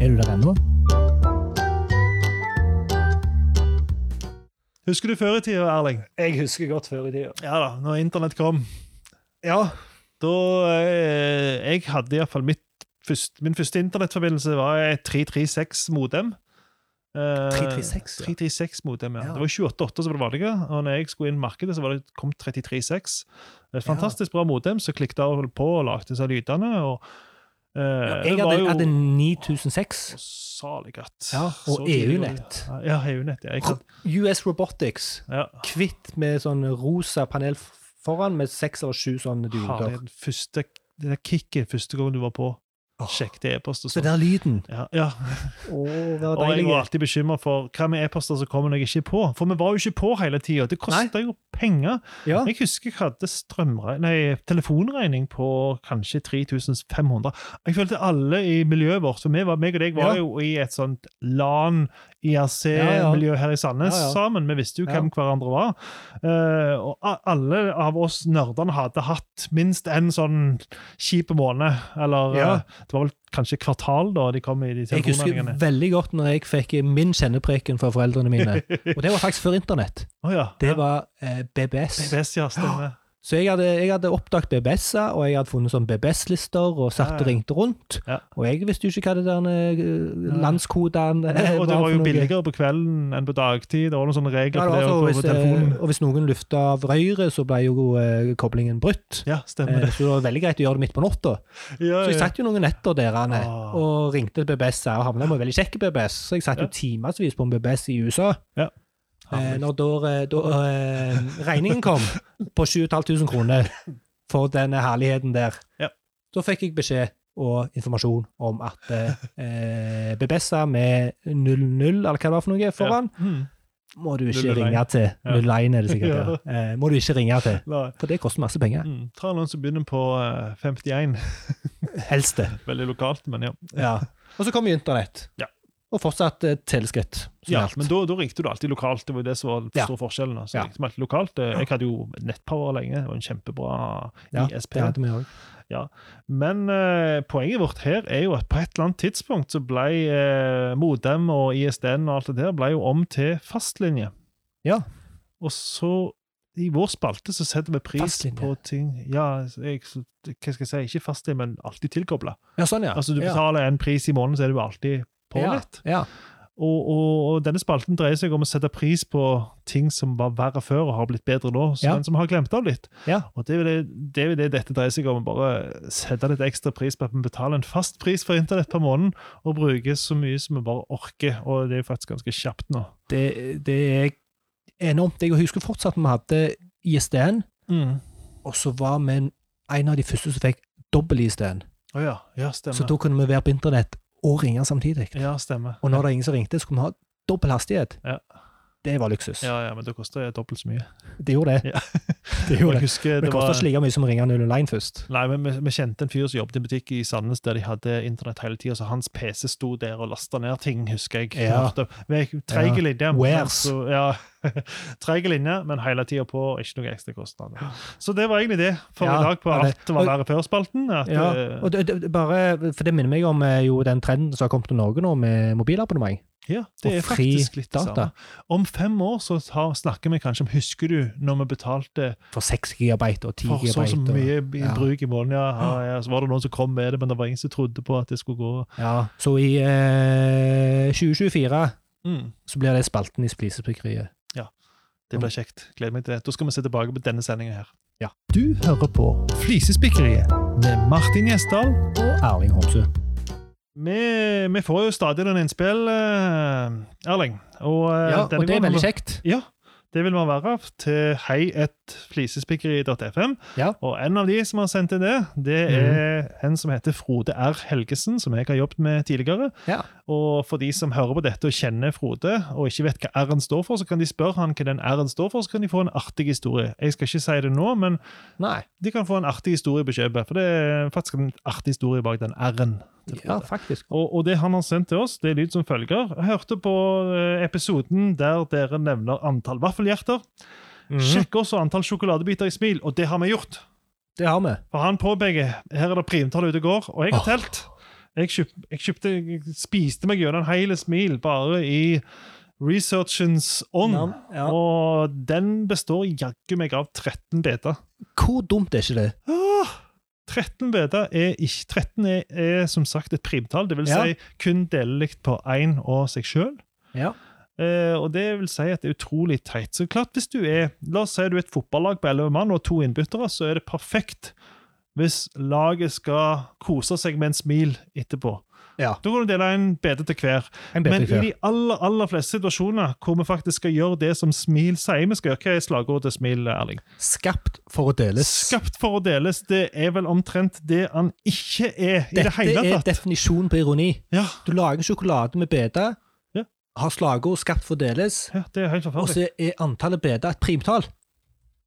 Er du der ennå? Husker du før i tida, Erling? Jeg husker godt før i tida. Ja da, når internett kom. Ja. Da eh, Jeg hadde iallfall mitt først, Min første internettforbindelse var et 336-modem. Eh, 336, ja. 336-modem, ja. Ja. Det var 28 som var det vanlige, og når jeg skulle inn i markedet, så var det kom 336. Et fantastisk bra modem som klikket av og på og lagde seg lydene. og eh, jeg hadde, jo- hadde 9006. Salig godt. Ja, og EU-nett. Ja, EU-nett. Ja, kan, US Robotics. ja. Kvitt med sånn rosa panel foran, med seks eller sju sånne Har det første, det der kicket første gang du var på. Åh. Sjekket e-post og Så der lyden. Ja, ja. Oh, Og jeg var alltid bekymra for hva med e-poster som kommer når jeg ikke er på. For vi var jo ikke på hele tida. Det kosta jo penger. Ja. Jeg husker jeg hadde nei, telefonregning på kanskje 3500. Jeg følte alle i miljøet vårt For vi var, meg og deg var jo i et sånt LAN, Ja, IRC-miljø ja. her i Sandnes sammen. Vi visste jo hvem hverandre var. Uh, og alle av oss nerdene hadde hatt minst en sånn kjip måned. Eller eh, det var vel kanskje kvartal da de kom i de Jeg husker veldig godt når jeg fikk min kjennepreken fra foreldrene mine. [LAUGHS] Og det var faktisk før internett. Oh, ja. Det var eh, BBS. BBS, ja, stemmer. Så jeg hadde, jeg hadde oppdaget BBS-er, og jeg hadde funnet sånn BBS-lister og satt og ja. ringte rundt. Ja. Og jeg visste jo ikke hva det der landskodene ja, [LAUGHS] Og det var jo billigere på kvelden enn på dagtid. Det var noen sånne regler Ja, det det var å så, gå hvis, på eh, telefonen. og hvis noen lufta av røret, så ble jo eh, koblingen brutt. Ja, stemmer Eh, det. så det var veldig greit å gjøre det midt på natta. Ja, Så jeg satt jo noen netter der Ah. og ringte BBS-er, og havna med veldig kjekke BBS. Så jeg satt Ja. jo timevis på en BBS i USA. Eh, når da, eh, da eh, regningen kom på 7500 kroner for denne herligheten der, Ja. da fikk jeg beskjed og informasjon om at eh, BBS-er med 00, eller hva det var for noe, foran, Ja. Mm. må du ikke 001. ringe til. Ja. 01 er det sikkert. ja. Eh, må du ikke ringe til, Nei. for det koster masse penger. Mm. Ta noen som begynner på eh, 51. Helst det. [LAUGHS] Veldig lokalt, men ja. Ja. Og så kom internett. Ja. Og fortsatt eh, teleskritt. ja gjaldt. men da, da ringte du alltid lokalt. Det var jo det som var den Ja. store forskjellen. da. Så Ja. ringte alltid lokalt. Eh, Jeg hadde jo nettpower lenge. Var en kjempebra ja, ISP. det hadde vi ja. Men eh, poenget vårt her er jo at på et eller annet tidspunkt så ble eh, Modem og ISDN og alt det der ble jo om til fastlinje. Ja. Og så i vår spalte så setter vi pris Fastlinje. på ting Ja, jeg, hva skal jeg si, ikke fastlinje, men alltid tilkobla. Ja, sånn, ja. Altså, du ja. betaler en pris i måneden, så er du alltid på ja. nett. Ja. Og, og, og denne spalten dreier seg om å sette pris på ting som var verre før og har blitt bedre nå, så- Ja. som har glemt av litt. Ja. Og det er, det, det er det dette dreier seg om, bare sette litt ekstra pris på at vi betaler en fast pris for internett per måned, og bruker så mye som vi bare orker, og det er jo faktisk ganske kjapt nå. Det, det er enormt. Jeg husker fortsatt vi hadde ISDN, Og så var vi en- en av de første som fikk dobbel-ISD-en. Å ja. Ja, Så da kunne vi være på internett og ringe samtidig. Ja, stemmer. Og når det er ingen som ringte, så kunne vi ha dobbel hastighet. Ja. Det var luksus. Ja, ja, men det koster dobbelt så mye. Det gjorde det. Ja. [LAUGHS] det gjorde det. Det var ikke like mye som å ringe 001 først. Nei, men vi, vi kjente en fyr som jobbet i en butikk i Sandnes der de hadde internett hele tida, så hans PC sto der og lasta ned ting, husker jeg. Ja. [LAUGHS] Treig linje. treige Ja. treige linjer, men hele tida på, og ikke noe ekstra kostnader. Så det var egentlig det for Ja, i dag på det- Alt var verre før-spalten. Ja, eh, og det, det, bare, for det minner meg om eh, jo den trenden som har kommet til Norge nå, med mobilabonnement. Ja, det er faktisk litt det samme. Om fem år så har, snakker vi kanskje om Husker du når vi betalte For 6 gigabyte og 10 for så så mye i ja. bruk i måneden? Ja, ja, ja, så var det noen som kom med det, men det var ingen som trodde på at det skulle gå. Ja, så i eh, 2024 Mm. så blir det spalten i Splisespikkeriet. Det blir kjekt. Gleder meg til det. Da skal vi se tilbake på denne sendinga her. Ja. Du hører på Flisespikkeriet med Martin Gjesdal. og Erling Homsø. Vi, vi får jo stadig noen innspill, eh, Erling. Og, eh, Ja, og det er veldig kjekt. Ja, det vil man være til hei1flisespikkeri.fm. Ja. Og en av de som har sendt inn det, det er en som heter Frode R. Helgesen, som jeg har jobbet med tidligere. Ja. Og for de som hører på dette og kjenner Frode, og ikke vet hva R-en står for, så kan de spørre han hva den R-en står for, så kan de få en artig historie. Jeg skal ikke si det nå, men Nei. de kan få en artig historie på kjøpet, for det er faktisk en artig historie bak den R-en. Ja, faktisk. Og, og det han har sendt til oss, det er lyd som følger. Jeg hørte på eh, episoden der dere nevner antall vaffelhjerter. Mhm. Sjekk også antall sjokoladebiter i smil, og det har vi gjort. Det har vi. For han påpeker her er det primtall ute og går, og jeg har telt. Jeg, kjøp, jeg kjøpte, jeg spiste meg gjennom en hel smil bare i researchens ånd. Ja. Og den består jaggu meg av 13 beta. Hvor dumt er ikke det? Ah, 13 beta er ikke 13 er, er som sagt et primtall, det vil Ja. si kun delelig på én og seg sjøl. Ja. Eh, og det vil si at det er utrolig teit. Så klart, hvis du er La oss si du er et fotballag på 11 mann og to innbyttere, så er det perfekt hvis laget skal kose seg med en smil etterpå. Ja. Da kan du dele en bete til hver. En Men bedre i de aller aller fleste situasjoner hvor vi faktisk skal gjøre det som Smil sier vi skal gjøre, hva er slagordet til Smil, Erling? Skapt for å deles. Skapt for å deles, det er vel omtrent det han ikke er i det Dette er definisjonen på ironi. Ja, Du lager sjokolade med Ja. Har slagord 'skapt for deles', ja, det er helt og så er antallet beta et primtall.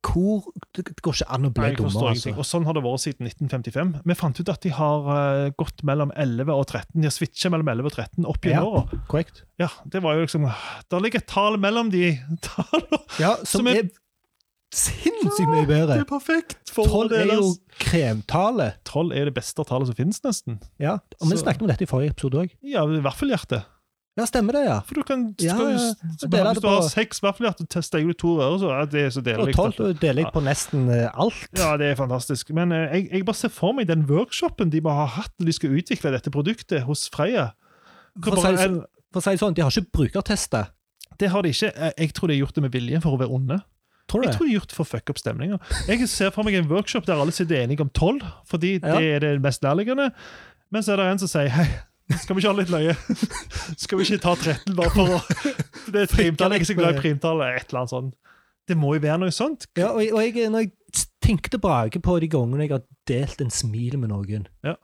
Hvor Det går ikke an å bli dummere, altså. Og sånn har det vært siden 1955. Vi fant ut at de har eh, gått mellom 11 og 13. De har switcha mellom 11 og 13 opp Ja. gjennom åra. Korrekt. Ja, det var jo liksom Der ligger et tall mellom de [LAUGHS] tallene. Ja, som, Som er- er sinnssykt mye bedre. Det er perfekt! Tolv er jo kremtallet. 12 er det beste tallet som finnes, nesten. Ja, og vi snakket om dette i forrige episode òg. Ja, vaffelhjerte. Ja, stemmer det, ja. For du kan Ja, skal ja. så- Hvis du har seks vaffelhjerter, tester jeg du to rører, så er det så Og delig. tolv deler jeg på nesten eh, alt. Ja, det er fantastisk. Men eh, jeg, jeg bare ser for meg den workshopen de må ha hatt når de skal utvikle dette produktet hos Freia. For å si det en- sånn, de har ikke brukertester. Det har de ikke. Jeg- Jeg tror de har gjort det med vilje for å være onde. Tror Jeg tror de har gjort det for å fucke opp stemninga. Jeg ser for meg en workshop der alle sitter enige om tolv, fordi Ja. det er det mest nærliggende. Men så er det en som sier hei, skal vi ikke ha litt løye? Skal vi ikke ta 13 bare for å Det er et primtall. Jeg er så glad i primtall. Et eller annet sånt. Det må jo være noe sånt. Ja, og, og jeg, når jeg tenker tilbake på de gangene jeg har delt en smil med noen Ja.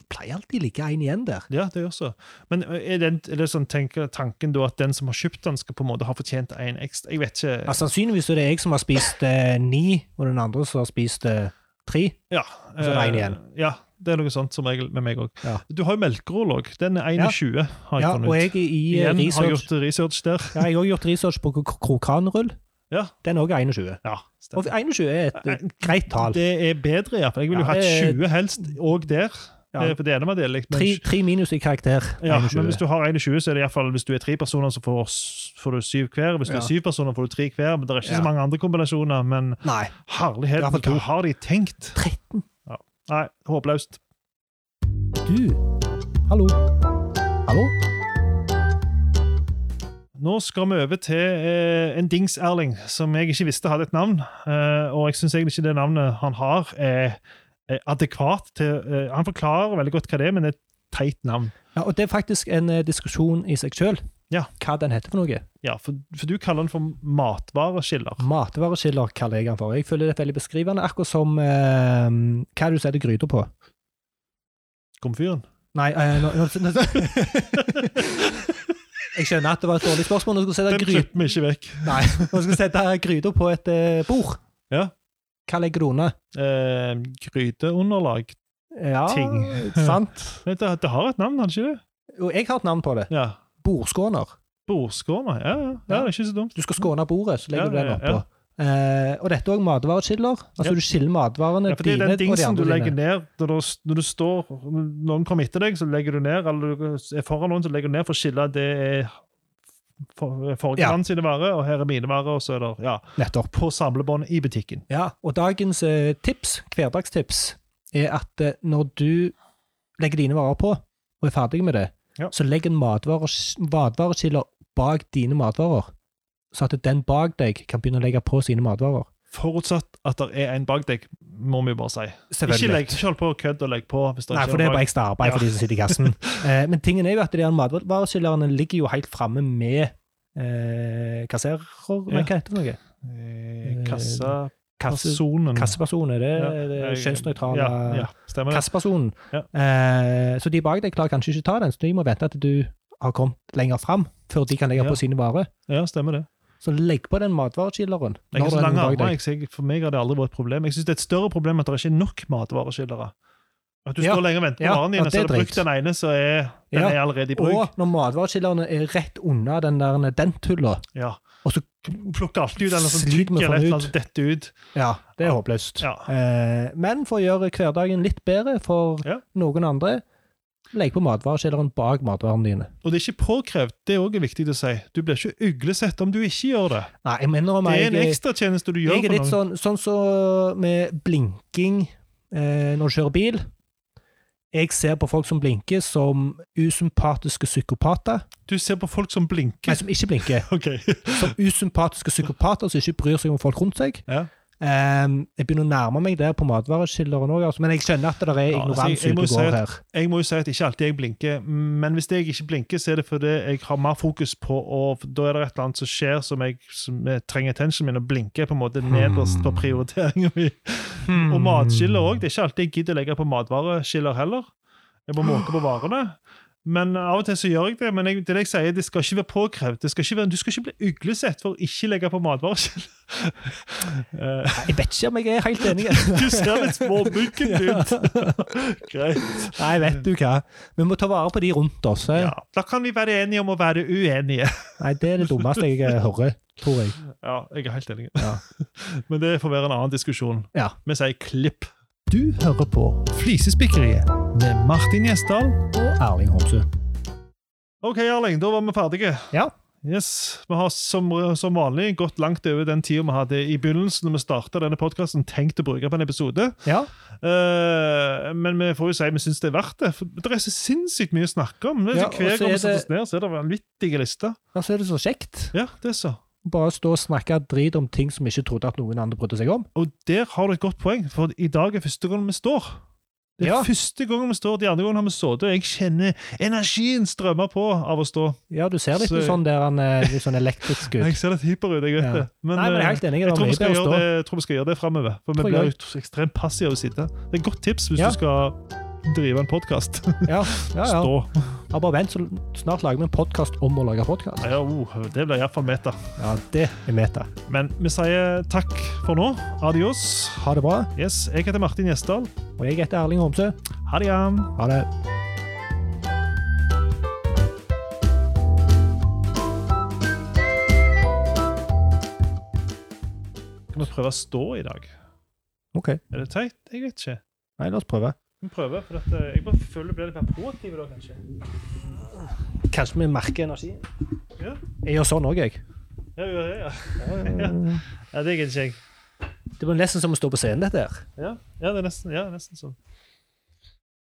Det pleier alltid å ligge en igjen der. Ja, det gjør så. Men er det, er det sånn tenker, tanken da at den som har kjøpt den, skal på en måte ha fortjent en ekstra? Jeg vet ikke. Ja, sannsynligvis er det jeg som har spist eh, ni, og den andre som har spist eh, tre. Ja. så er det eh, igjen. Ja, det er noe sånt som regel med meg òg. Ja. Du har jo melkerull òg. Den er 21, har jeg Ja, funnet og ut. jeg i Igjen research. har gjort research der. ja, Jeg har også gjort research på krokanrull. Ja. Den er også 21. Ja, Og 21 er et eh, greit tall. Det er bedre, iallfall. Jeg ville jo Ja, hatt 20 helst òg der. Ja. Eh, For det ene var det Men, Tre, tre minus i karakter. ja, 21. men hvis du har 21, så er det iallfall Hvis du er tre personer, så får, får du syv hver. Hvis du Ja. er syv personer, får du tre hver. Men Det er ikke Ja. så mange andre kombinasjoner. Men Nei. herlighet, hva har de tenkt? 13. Nei, håpløst. Du. Hallo. Hallo? Nå skal vi over til eh, en dings, Erling, som jeg ikke visste hadde et navn. Eh, og jeg syns egentlig ikke det navnet han har, er, er adekvat til eh, Han forklarer veldig godt hva det er, men det er et teit navn. Ja, og det er faktisk en eh, diskusjon i seg sjøl, Ja. hva den heter for noe. Ja, for, for du kaller den for matvareskiller. Matvareskiller kaller jeg den for. Jeg føler det er veldig beskrivende, akkurat som eh, Hva du setter gryta på? Komfyren. Nei, eh, nå, nå, nå, Jeg skjønner at det var et dårlig spørsmål. Nå du sette, Den gry, klipper vi ikke vekk. nei, nå skal du sette gryta på et eh, bord. Ja. Hva legger du under? Eh, gryteunderlag. Ja, Ting. sant. [LAUGHS] Det, det har et navn, har det ikke det? Jo, jeg har et navn på det. Ja. Bordskåner. Bordskåner. Ja, ja. ja, det er ikke så dumt. Du skal skåne bordet, så legger du den oppå. Eh, og dette er òg matvareskiller. Altså du skiller matvarene Ja, for det dine er den dingsen du legger ned når du, når du står noen kommer etter deg, så legger du ned. Eller du er foran noen, så legger du ned for å skille det er for, Ja. mann sine varer, og her er mine varer, og så er det ja, Nettopp. på samlebånd i butikken. Ja, og dagens eh, tips, hverdagstips, er at eh, når du legger dine varer på, og er ferdig med det, Ja. så legg en matvareskiller bak dine matvarer, så at den bak deg kan begynne å legge på sine matvarer. Forutsatt at det er en bak deg, må vi bare si. Ikke, legg, ikke hold på kødd og legg på. Nei, for det er bare ekstra arbeid Ja. for de som sitter i kassen. [LAUGHS] eh, men tingen er jo at de matvareskillerne ligger jo helt framme med eh, kasserer, Ja. hva heter det noe? Eh, Kassa... Kasse, Personen. det er det, Ja, kjønnsnøytrale Ja, ja, stemmer det. kassepersonen? Ja. Eh, så de bak deg klarer kanskje ikke ta den, så de må vente til du har kommet lenger fram før de kan legge på sine varer. Ja, stemmer det. Så legg på den matvareskilleren. Jeg har så lange armer, jeg, for meg har det aldri vært et problem. Jeg synes det er et større problem at det ikke er nok matvareskillere. At du står lenge og venter på varene dine, så har du brukt den ene, så er den er allerede i bruk. Og når matvareskillerne er rett unna den der denthylla, Ja. Plukker alltid ut eller sånn Sliter tygg med å få eller et eller dette ut. Ja, det er håpløst. Ja. Eh, men for å gjøre hverdagen litt bedre for Ja. noen andre, legg på matvareskilleren bak matvarene dine. Og det er ikke påkrevd, det er også viktig å si. Du blir ikke uglesett om du ikke gjør det. Nei, jeg mener om Det er en jeg, ekstratjeneste du gjør jeg er for litt noen. sånn sånn så med blinking eh, når du kjører bil. Jeg ser på folk som blinker, som usympatiske psykopater. Du ser på folk som blinker? Nei, som ikke blinker. [LAUGHS] Ok. Som usympatiske psykopater som ikke bryr seg om folk rundt seg. Ja. Ehm, jeg begynner å nærme meg der på matvareskilleren òg, altså, men jeg skjønner at det er Ja, altså, ute og går her. Jeg må jo si at ikke alltid jeg blinker, men hvis jeg ikke blinker, så er det fordi jeg har mer fokus på å Da er det et eller annet som skjer som jeg som jeg trenger attention min, og blinker er på en måte nederst på prioriteringen min. Hmm. Og matskiller òg. Det er ikke alltid jeg gidder å legge på matvareskiller heller. Jeg må måke på varene. Men av og til så gjør jeg det. Men jeg, det jeg sier, det skal ikke være påkrevd. Det skal ikke være, du skal ikke bli uglesett for å ikke legge på matvarsel. uh, [LAUGHS] Jeg vet ikke om jeg er helt enig. [LAUGHS] du ser litt småmuggen [LAUGHS] ut. Greit. Nei, vet du hva. Vi må ta vare på de rundt oss. eh. Ja, Da kan vi være enige om å være uenige. Nei, Det er det dummeste jeg eh, hører, tror jeg. Ja, jeg er helt enig. Ja. Men det får være en annen diskusjon. Ja. Vi sier klipp. Du hører på Flisespikkeriet med Martin Gjesdal. og Erling Homsø. Ok, Erling, da var vi ferdige. Ja. Yes, Vi har som, som vanlig gått langt over den tida vi hadde i begynnelsen når vi starta denne podkasten, tenkt å bruke på en episode. Ja. Uh, men vi får jo si vi syns det er verdt det. For det er så sinnssykt mye å snakke om. Ja, Hver gang vi setter oss ned, så er det vanvittige lister. ja, så er det så kjekt. Ja, det er så. Bare stå og snakke drit om ting som vi ikke trodde at noen andre brydde seg om. Og der har du et godt poeng, for i dag er første gang vi står. Det er Ja. første gang vi står, de andre gangene har vi sittet, og jeg kjenner energien strømme på av å stå. Ja, du ser litt Så- sånn der han er litt sånn elektrisk ut. [LAUGHS] Jeg ser litt hyper ut, jeg vet Ja. det. Men, Nei, men jeg er eh, helt enig. Jeg tror det, jeg tror vi skal gjøre det fremover. For vi blir jo ekstremt passive av å sitte. Det er et godt tips hvis Ja. du skal drive en podkast. Ja, ja, ja. [LAUGHS] Stå. Ja, bare vent, så snart lager vi en podkast om å lage podkast. Ja, oh, det blir iallfall meta. Ja, det er meta. Men vi sier takk for nå. Adios. Ha det bra. Yes, jeg heter Martin Gjesdal. Og jeg heter Erling Homsø. Ha det. Jan. Ha det. Kan vi prøve å stå i dag? OK. Er det teit? Jeg vet ikke. Nei, la oss prøve. Vi prøver, for at, eh, jeg bare føler blir litt mer proaktiv da, kanskje. Kanskje vi merker energi. Ja. Jeg gjør sånn òg, jeg. Ja, ja, [LAUGHS] ja. ja det gidder ikke jeg. Det var nesten som å stå på scenen, dette her. Ja, ja det er nesten, ja, nesten sånn.